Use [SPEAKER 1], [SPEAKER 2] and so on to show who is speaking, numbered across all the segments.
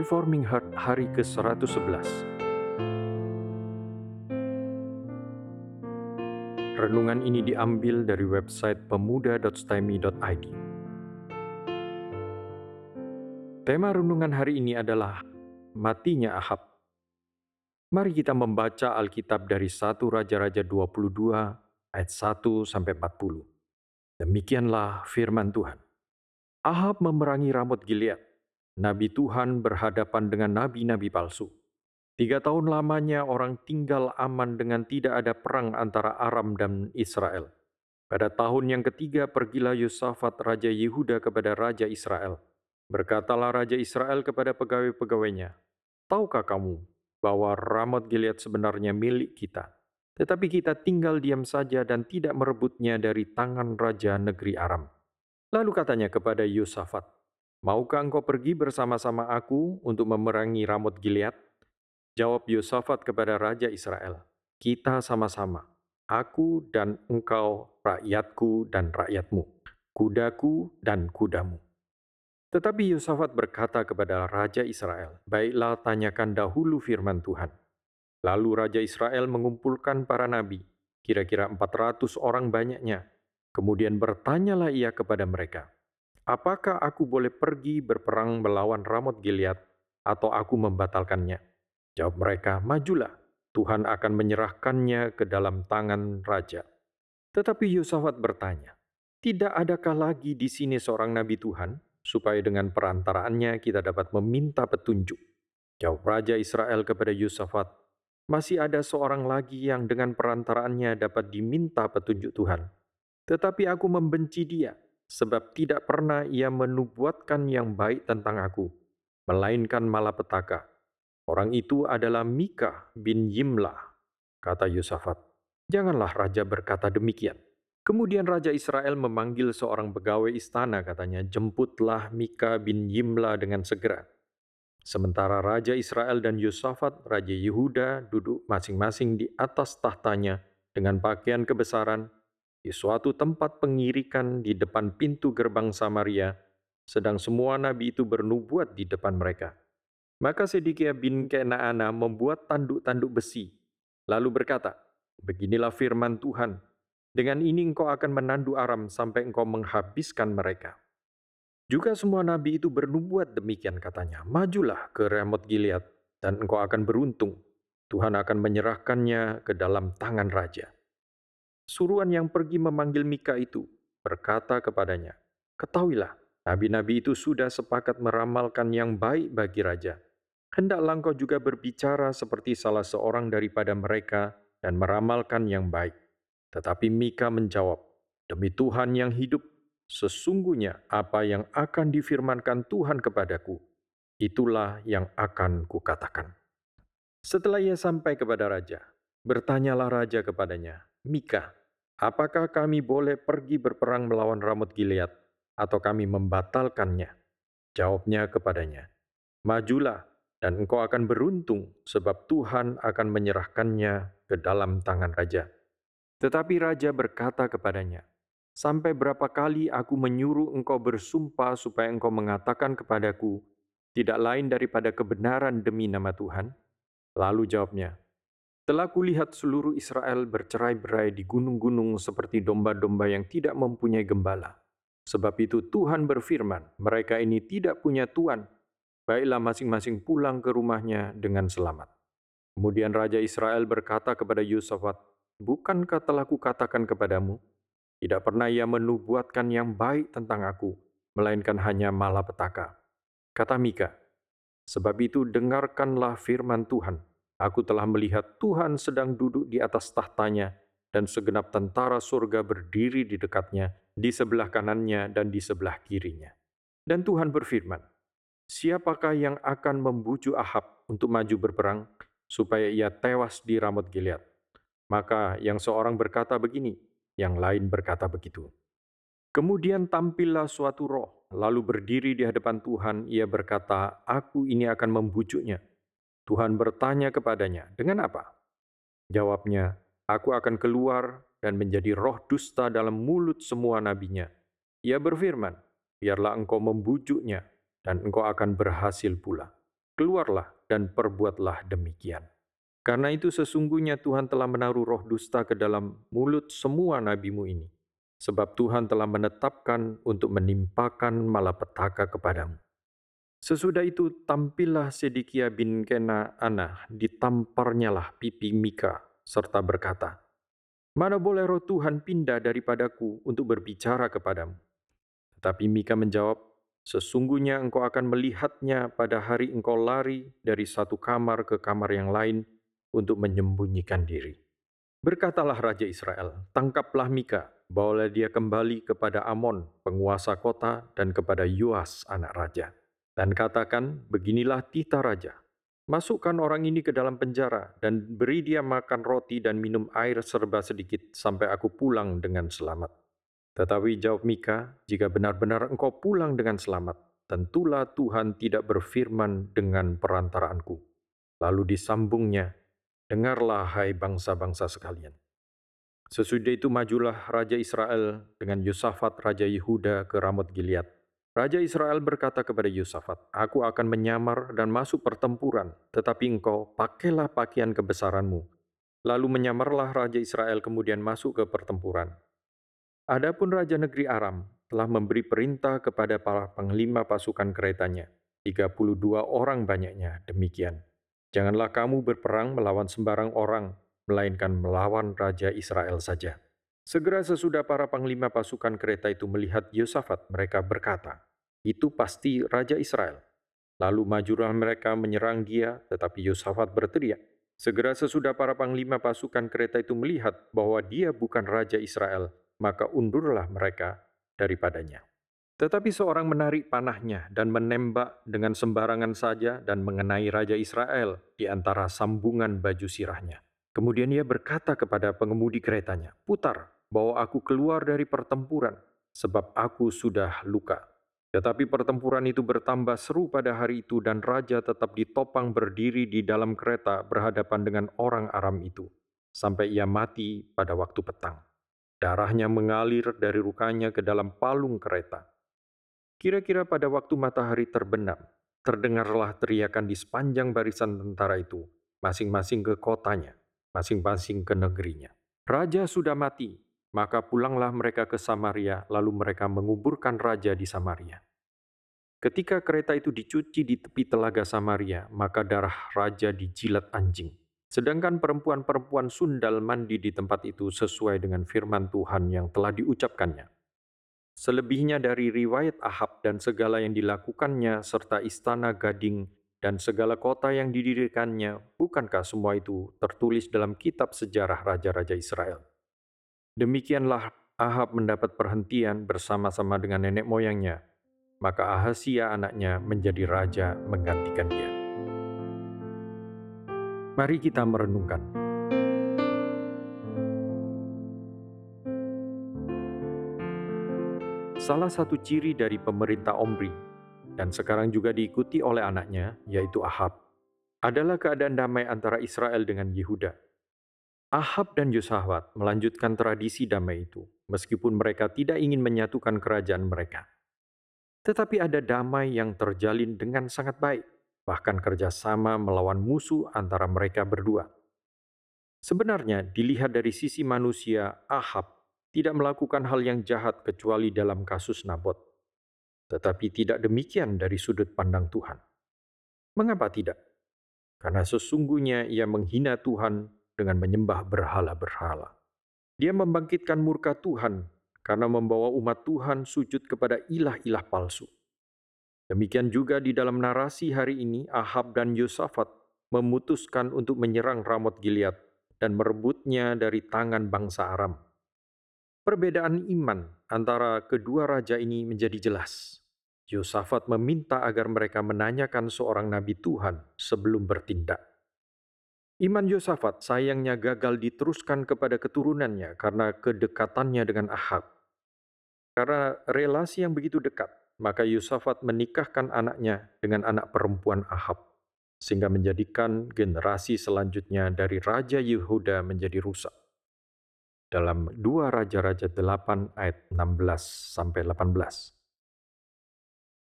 [SPEAKER 1] Reforming Heart hari ke-111 Renungan ini diambil dari website pemuda.stimi.id Tema renungan hari ini adalah Matinya Ahab Mari kita membaca Alkitab dari 1 Raja-Raja 22 ayat 1 sampai 40. Demikianlah firman Tuhan. Ahab memerangi Ramot Gilead Nabi Tuhan berhadapan dengan nabi-nabi palsu. Tiga tahun lamanya orang tinggal aman dengan tidak ada perang antara Aram dan Israel. Pada tahun yang ketiga pergilah Yusafat Raja Yehuda kepada Raja Israel. Berkatalah Raja Israel kepada pegawai-pegawainya, Tahukah kamu bahwa Ramot Gilead sebenarnya milik kita? Tetapi kita tinggal diam saja dan tidak merebutnya dari tangan Raja negeri Aram. Lalu katanya kepada Yusafat, Maukah engkau pergi bersama-sama aku untuk memerangi Ramot Gilead? Jawab Yosafat kepada Raja Israel, kita sama-sama, aku dan engkau, rakyatku dan rakyatmu, kudaku dan kudamu. Tetapi Yosafat berkata kepada Raja Israel, Baiklah tanyakan dahulu firman Tuhan. Lalu Raja Israel mengumpulkan para nabi, kira-kira 400 orang banyaknya. Kemudian bertanyalah ia kepada mereka, Apakah aku boleh pergi berperang melawan Ramot Gilead atau aku membatalkannya? Jawab mereka, majulah, Tuhan akan menyerahkannya ke dalam tangan raja. Tetapi Yosafat bertanya, tidak adakah lagi di sini seorang nabi Tuhan, supaya dengan perantaraannya kita dapat meminta petunjuk? Jawab Raja Israel kepada Yosafat, masih ada seorang lagi yang dengan perantaraannya dapat diminta petunjuk Tuhan. Tetapi aku membenci dia, sebab tidak pernah ia menubuatkan yang baik tentang aku, melainkan malapetaka. Orang itu adalah Mika bin Yimlah, kata Yusafat. Janganlah raja berkata demikian. Kemudian Raja Israel memanggil seorang pegawai istana, katanya, jemputlah Mika bin Yimla dengan segera. Sementara Raja Israel dan Yusafat, Raja Yehuda, duduk masing-masing di atas tahtanya dengan pakaian kebesaran, di suatu tempat pengirikan di depan pintu gerbang Samaria, sedang semua nabi itu bernubuat di depan mereka. Maka Sedekia bin Kenaana membuat tanduk-tanduk besi, lalu berkata, Beginilah firman Tuhan, dengan ini engkau akan menandu Aram sampai engkau menghabiskan mereka. Juga semua nabi itu bernubuat demikian katanya, Majulah ke Ramot Gilead, dan engkau akan beruntung. Tuhan akan menyerahkannya ke dalam tangan raja. Suruhan yang pergi memanggil Mika itu berkata kepadanya, Ketahuilah, nabi-nabi itu sudah sepakat meramalkan yang baik bagi raja. Hendaklah engkau juga berbicara seperti salah seorang daripada mereka dan meramalkan yang baik. Tetapi Mika menjawab, Demi Tuhan yang hidup, sesungguhnya apa yang akan difirmankan Tuhan kepadaku, itulah yang akan kukatakan. Setelah ia sampai kepada raja, bertanyalah raja kepadanya, Mika, Apakah kami boleh pergi berperang melawan Ramut Gilead, atau kami membatalkannya? Jawabnya kepadanya, Majulah, dan engkau akan beruntung, sebab Tuhan akan menyerahkannya ke dalam tangan raja. Tetapi raja berkata kepadanya, Sampai berapa kali aku menyuruh engkau bersumpah supaya engkau mengatakan kepadaku, tidak lain daripada kebenaran demi nama Tuhan? Lalu jawabnya, telah kulihat seluruh Israel bercerai-berai di gunung-gunung seperti domba-domba yang tidak mempunyai gembala. Sebab itu Tuhan berfirman, mereka ini tidak punya Tuhan. Baiklah masing-masing pulang ke rumahnya dengan selamat. Kemudian Raja Israel berkata kepada Yusufat, Bukankah telah kukatakan kepadamu, tidak pernah ia menubuatkan yang baik tentang aku, melainkan hanya malapetaka. Kata Mika, sebab itu dengarkanlah firman Tuhan. Aku telah melihat Tuhan sedang duduk di atas tahtanya, dan segenap tentara surga berdiri di dekatnya, di sebelah kanannya dan di sebelah kirinya. Dan Tuhan berfirman, Siapakah yang akan membujuk Ahab untuk maju berperang, supaya ia tewas di Ramot Gilead? Maka yang seorang berkata begini, yang lain berkata begitu. Kemudian tampillah suatu roh, lalu berdiri di hadapan Tuhan, ia berkata, Aku ini akan membujuknya, Tuhan bertanya kepadanya, dengan apa? Jawabnya, aku akan keluar dan menjadi roh dusta dalam mulut semua nabinya. Ia berfirman, biarlah engkau membujuknya, dan engkau akan berhasil pula. keluarlah dan perbuatlah demikian. Karena itu sesungguhnya Tuhan telah menaruh roh dusta ke dalam mulut semua nabimu ini. Sebab Tuhan telah menetapkan untuk menimpakan malapetaka kepadamu. Sesudah itu tampillah Sedekia bin Kena Ana, ditamparnyalah pipi Mika, serta berkata, Mana boleh roh Tuhan pindah daripadaku untuk berbicara kepadamu? Tetapi Mika menjawab, Sesungguhnya engkau akan melihatnya pada hari engkau lari dari satu kamar ke kamar yang lain untuk menyembunyikan diri. Berkatalah Raja Israel, tangkaplah Mika, bawalah dia kembali kepada Amon, penguasa kota, dan kepada Yoas, anak raja. Dan katakan, beginilah tita raja. Masukkan orang ini ke dalam penjara dan beri dia makan roti dan minum air serba sedikit sampai aku pulang dengan selamat. Tetapi jawab Mika, jika benar-benar engkau pulang dengan selamat, tentulah Tuhan tidak berfirman dengan perantaraanku. Lalu disambungnya, dengarlah hai bangsa-bangsa sekalian. Sesudah itu majulah Raja Israel dengan Yosafat Raja Yehuda ke Ramot Gilead Raja Israel berkata kepada Yosafat, Aku akan menyamar dan masuk pertempuran, tetapi engkau pakailah pakaian kebesaranmu. Lalu menyamarlah Raja Israel kemudian masuk ke pertempuran. Adapun Raja Negeri Aram telah memberi perintah kepada para panglima pasukan keretanya, 32 orang banyaknya, demikian. Janganlah kamu berperang melawan sembarang orang, melainkan melawan Raja Israel saja. Segera sesudah para panglima pasukan kereta itu melihat Yosafat, mereka berkata, itu pasti Raja Israel. Lalu majulah mereka menyerang dia, tetapi Yosafat berteriak. Segera sesudah para panglima pasukan kereta itu melihat bahwa dia bukan Raja Israel, maka undurlah mereka daripadanya. Tetapi seorang menarik panahnya dan menembak dengan sembarangan saja dan mengenai Raja Israel di antara sambungan baju sirahnya. Kemudian ia berkata kepada pengemudi keretanya, "Putar, bahwa aku keluar dari pertempuran, sebab aku sudah luka. Tetapi pertempuran itu bertambah seru pada hari itu dan raja tetap ditopang berdiri di dalam kereta berhadapan dengan orang Aram itu, sampai ia mati pada waktu petang. Darahnya mengalir dari rukanya ke dalam palung kereta. Kira-kira pada waktu matahari terbenam, terdengarlah teriakan di sepanjang barisan tentara itu, masing-masing ke kotanya, masing-masing ke negerinya. Raja sudah mati, maka pulanglah mereka ke Samaria, lalu mereka menguburkan raja di Samaria. Ketika kereta itu dicuci di tepi telaga Samaria, maka darah raja dijilat anjing. Sedangkan perempuan-perempuan sundal mandi di tempat itu sesuai dengan firman Tuhan yang telah diucapkannya. Selebihnya dari riwayat Ahab dan segala yang dilakukannya serta istana gading dan segala kota yang didirikannya, bukankah semua itu tertulis dalam kitab sejarah raja-raja Israel? Demikianlah Ahab mendapat perhentian bersama-sama dengan nenek moyangnya, maka Ahasia anaknya menjadi raja menggantikan dia. Mari kita merenungkan. Salah satu ciri dari pemerintah Omri, dan sekarang juga diikuti oleh anaknya, yaitu Ahab, adalah keadaan damai antara Israel dengan Yehuda Ahab dan Yosafat melanjutkan tradisi damai itu, meskipun mereka tidak ingin menyatukan kerajaan mereka. Tetapi ada damai yang terjalin dengan sangat baik, bahkan kerjasama melawan musuh antara mereka berdua. Sebenarnya, dilihat dari sisi manusia, Ahab tidak melakukan hal yang jahat kecuali dalam kasus Nabot. Tetapi tidak demikian dari sudut pandang Tuhan. Mengapa tidak? Karena sesungguhnya ia menghina Tuhan dengan menyembah berhala-berhala. Dia membangkitkan murka Tuhan karena membawa umat Tuhan sujud kepada ilah-ilah palsu. Demikian juga di dalam narasi hari ini, Ahab dan Yosafat memutuskan untuk menyerang Ramot Gilead dan merebutnya dari tangan bangsa Aram. Perbedaan iman antara kedua raja ini menjadi jelas. Yosafat meminta agar mereka menanyakan seorang nabi Tuhan sebelum bertindak. Iman Yosafat sayangnya gagal diteruskan kepada keturunannya karena kedekatannya dengan Ahab. Karena relasi yang begitu dekat, maka Yosafat menikahkan anaknya dengan anak perempuan Ahab, sehingga menjadikan generasi selanjutnya dari Raja Yehuda menjadi rusak. Dalam 2 Raja-Raja 8 ayat 16 sampai 18.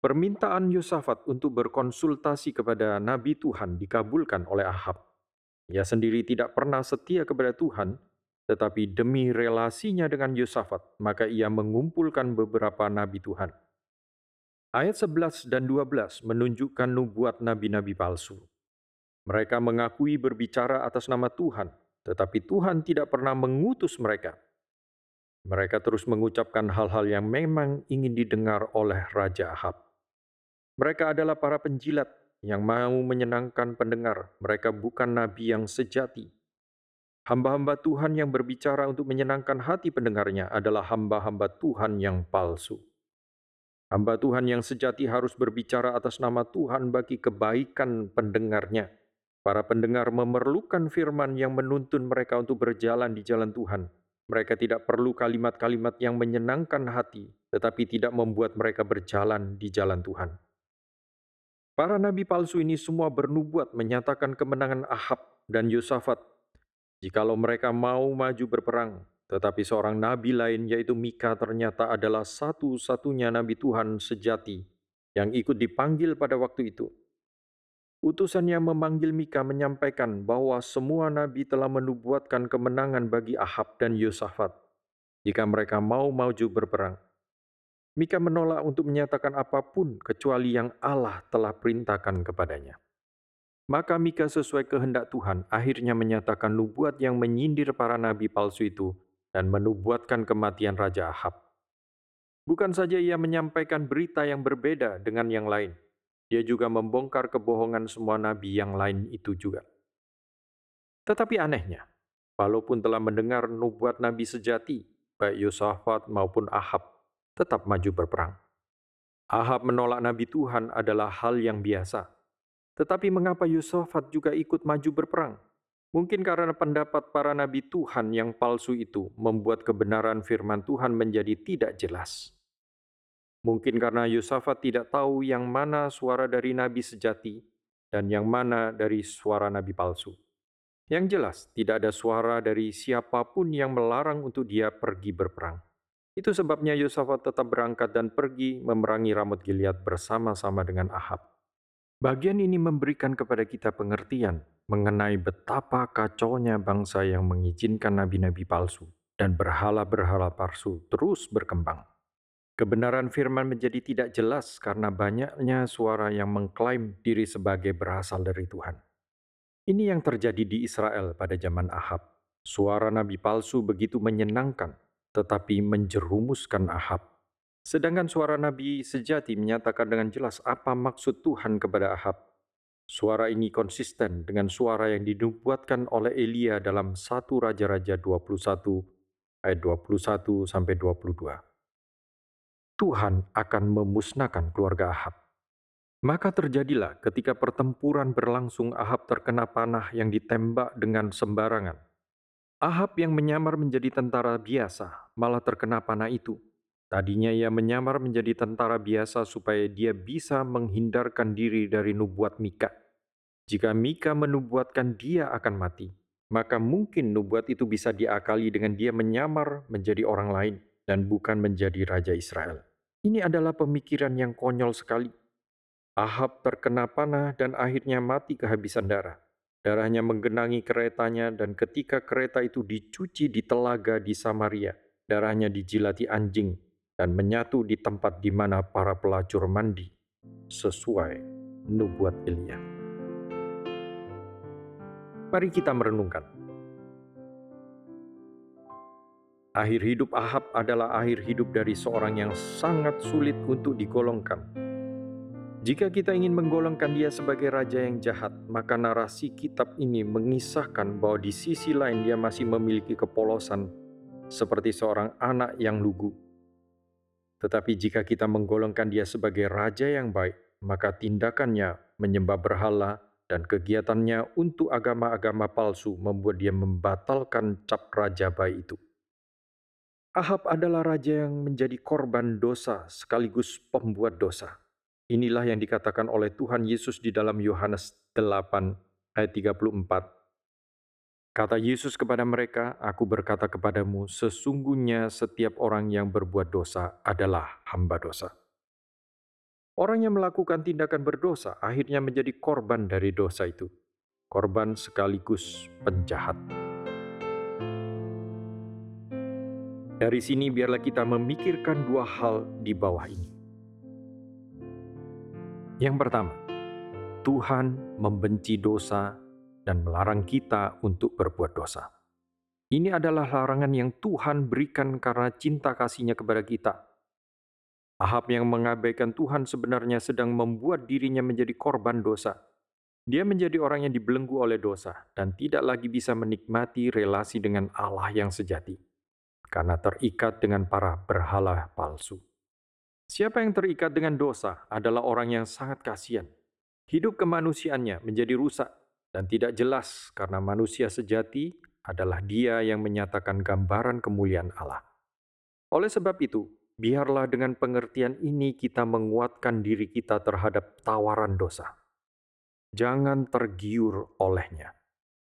[SPEAKER 1] Permintaan Yosafat untuk berkonsultasi kepada Nabi Tuhan dikabulkan oleh Ahab. Ia sendiri tidak pernah setia kepada Tuhan, tetapi demi relasinya dengan Yosafat, maka ia mengumpulkan beberapa nabi Tuhan. Ayat 11 dan 12 menunjukkan nubuat nabi-nabi palsu. Mereka mengakui berbicara atas nama Tuhan, tetapi Tuhan tidak pernah mengutus mereka. Mereka terus mengucapkan hal-hal yang memang ingin didengar oleh Raja Ahab. Mereka adalah para penjilat yang mau menyenangkan pendengar. Mereka bukan nabi yang sejati. Hamba-hamba Tuhan yang berbicara untuk menyenangkan hati pendengarnya adalah hamba-hamba Tuhan yang palsu. Hamba Tuhan yang sejati harus berbicara atas nama Tuhan bagi kebaikan pendengarnya. Para pendengar memerlukan firman yang menuntun mereka untuk berjalan di jalan Tuhan. Mereka tidak perlu kalimat-kalimat yang menyenangkan hati, tetapi tidak membuat mereka berjalan di jalan Tuhan. Para nabi palsu ini semua bernubuat menyatakan kemenangan Ahab dan Yosafat jikalau mereka mau maju berperang. Tetapi seorang nabi lain yaitu Mika ternyata adalah satu-satunya nabi Tuhan sejati yang ikut dipanggil pada waktu itu. Utusannya memanggil Mika menyampaikan bahwa semua nabi telah menubuatkan kemenangan bagi Ahab dan Yosafat jika mereka mau maju berperang. Mika menolak untuk menyatakan apa pun kecuali yang Allah telah perintahkan kepadanya. Maka Mika sesuai kehendak Tuhan akhirnya menyatakan nubuat yang menyindir para nabi palsu itu dan menubuatkan kematian Raja Ahab. Bukan saja ia menyampaikan berita yang berbeda dengan yang lain, dia juga membongkar kebohongan semua nabi yang lain itu juga. Tetapi anehnya, walaupun telah mendengar nubuat nabi sejati, baik Yosafat maupun Ahab, tetap maju berperang. Ahab menolak Nabi Tuhan adalah hal yang biasa. Tetapi mengapa Yusufat juga ikut maju berperang? Mungkin karena pendapat para nabi Tuhan yang palsu itu membuat kebenaran firman Tuhan menjadi tidak jelas. Mungkin karena Yusufat tidak tahu yang mana suara dari nabi sejati dan yang mana dari suara nabi palsu. Yang jelas, tidak ada suara dari siapa pun yang melarang untuk dia pergi berperang. Itu sebabnya Yosafat tetap berangkat dan pergi memerangi Ramut Gilead bersama-sama dengan Ahab. Bagian ini memberikan kepada kita pengertian mengenai betapa kacaunya bangsa yang mengizinkan nabi-nabi palsu dan berhala-berhala palsu terus berkembang. Kebenaran firman menjadi tidak jelas karena banyaknya suara yang mengklaim diri sebagai berasal dari Tuhan. Ini yang terjadi di Israel pada zaman Ahab. Suara nabi palsu begitu menyenangkan tetapi menjerumuskan Ahab. Sedangkan suara Nabi sejati menyatakan dengan jelas apa maksud Tuhan kepada Ahab. Suara ini konsisten dengan suara yang dinubuatkan oleh Elia dalam 1 Raja-Raja 21 ayat 21 sampai 22. Tuhan akan memusnahkan keluarga Ahab. Maka terjadilah ketika pertempuran berlangsung Ahab terkena panah yang ditembak dengan sembarangan Ahab yang menyamar menjadi tentara biasa malah terkena panah itu. Tadinya ia menyamar menjadi tentara biasa supaya dia bisa menghindarkan diri dari nubuat Mika. Jika Mika menubuatkan dia akan mati, maka mungkin nubuat itu bisa diakali dengan dia menyamar menjadi orang lain dan bukan menjadi raja Israel. Ini adalah pemikiran yang konyol sekali. Ahab terkena panah dan akhirnya mati kehabisan darah. Darahnya menggenangi keretanya dan ketika kereta itu dicuci di telaga di Samaria, darahnya dijilati anjing dan menyatu di tempat di mana para pelacur mandi, sesuai nubuat Elia. Mari kita merenungkan. Akhir hidup Ahab adalah akhir hidup dari seorang yang sangat sulit untuk digolongkan jika kita ingin menggolongkan dia sebagai raja yang jahat, maka narasi kitab ini mengisahkan bahwa di sisi lain dia masih memiliki kepolosan seperti seorang anak yang lugu. Tetapi jika kita menggolongkan dia sebagai raja yang baik, maka tindakannya menyembah berhala dan kegiatannya untuk agama-agama palsu membuat dia membatalkan cap raja baik itu. Ahab adalah raja yang menjadi korban dosa sekaligus pembuat dosa. Inilah yang dikatakan oleh Tuhan Yesus di dalam Yohanes 8 ayat 34. Kata Yesus kepada mereka, Aku berkata kepadamu, sesungguhnya setiap orang yang berbuat dosa adalah hamba dosa. Orang yang melakukan tindakan berdosa akhirnya menjadi korban dari dosa itu, korban sekaligus penjahat. Dari sini, biarlah kita memikirkan dua hal di bawah ini. Yang pertama, Tuhan membenci dosa dan melarang kita untuk berbuat dosa. Ini adalah larangan yang Tuhan berikan karena cinta kasihnya kepada kita Ahab yang mengabaikan Tuhan sebenarnya sedang membuat dirinya menjadi korban dosa. Dia menjadi orang yang dibelenggu oleh dosa dan tidak lagi bisa menikmati relasi dengan Allah yang sejati karena terikat dengan para berhala palsu. Siapa yang terikat dengan dosa adalah orang yang sangat kasihan. Hidup kemanusiaannya menjadi rusak dan tidak jelas karena manusia sejati adalah dia yang menyatakan gambaran kemuliaan Allah. Oleh sebab itu, biarlah dengan pengertian ini kita menguatkan diri kita terhadap tawaran dosa. Jangan tergiur olehnya.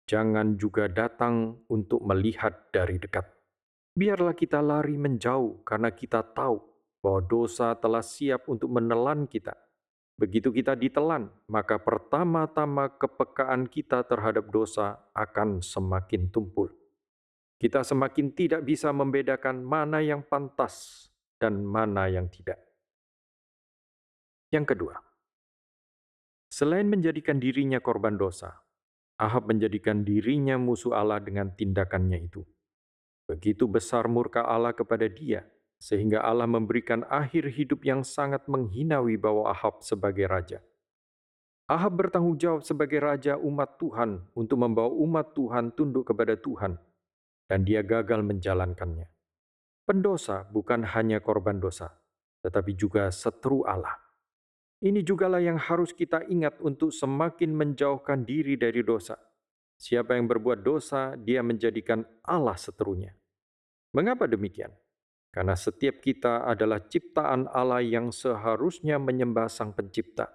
[SPEAKER 1] Jangan juga datang untuk melihat dari dekat. Biarlah kita lari menjauh karena kita tahu bahwa dosa telah siap untuk menelan kita. Begitu kita ditelan, maka pertama-tama kepekaan kita terhadap dosa akan semakin tumpul. Kita semakin tidak bisa membedakan mana yang pantas dan mana yang tidak. Yang kedua, selain menjadikan dirinya korban dosa, Ahab menjadikan dirinya musuh Allah dengan tindakannya itu. Begitu besar murka Allah kepada dia, sehingga Allah memberikan akhir hidup yang sangat menghina wibawa Ahab sebagai raja. Ahab bertanggung jawab sebagai raja umat Tuhan untuk membawa umat Tuhan tunduk kepada Tuhan, dan dia gagal menjalankannya. Pendosa bukan hanya korban dosa, tetapi juga setru Allah. Ini jugalah yang harus kita ingat untuk semakin menjauhkan diri dari dosa. Siapa yang berbuat dosa, dia menjadikan Allah seterunya. Mengapa demikian? Karena setiap kita adalah ciptaan Allah yang seharusnya menyembah Sang Pencipta.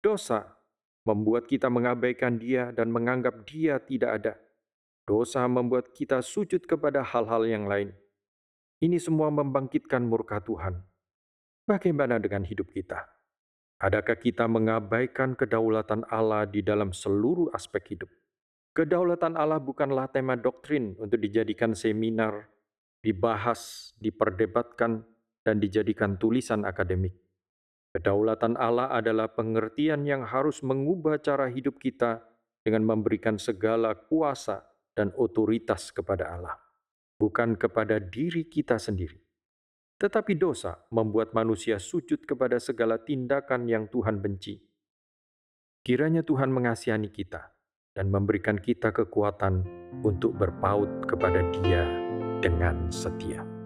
[SPEAKER 1] Dosa membuat kita mengabaikan Dia dan menganggap Dia tidak ada. Dosa membuat kita sujud kepada hal-hal yang lain ini semua membangkitkan murka Tuhan. Bagaimana dengan hidup kita? Adakah kita mengabaikan kedaulatan Allah di dalam seluruh aspek hidup? Kedaulatan Allah bukanlah tema doktrin untuk dijadikan seminar, dibahas, diperdebatkan, dan dijadikan tulisan akademik. Kedaulatan Allah adalah pengertian yang harus mengubah cara hidup kita dengan memberikan segala kuasa dan otoritas kepada Allah bukan kepada diri kita sendiri. Tetapi dosa membuat manusia sujud kepada segala tindakan yang Tuhan benci. Kiranya Tuhan mengasihani kita dan memberikan kita kekuatan untuk berpaut kepada Dia dengan setia.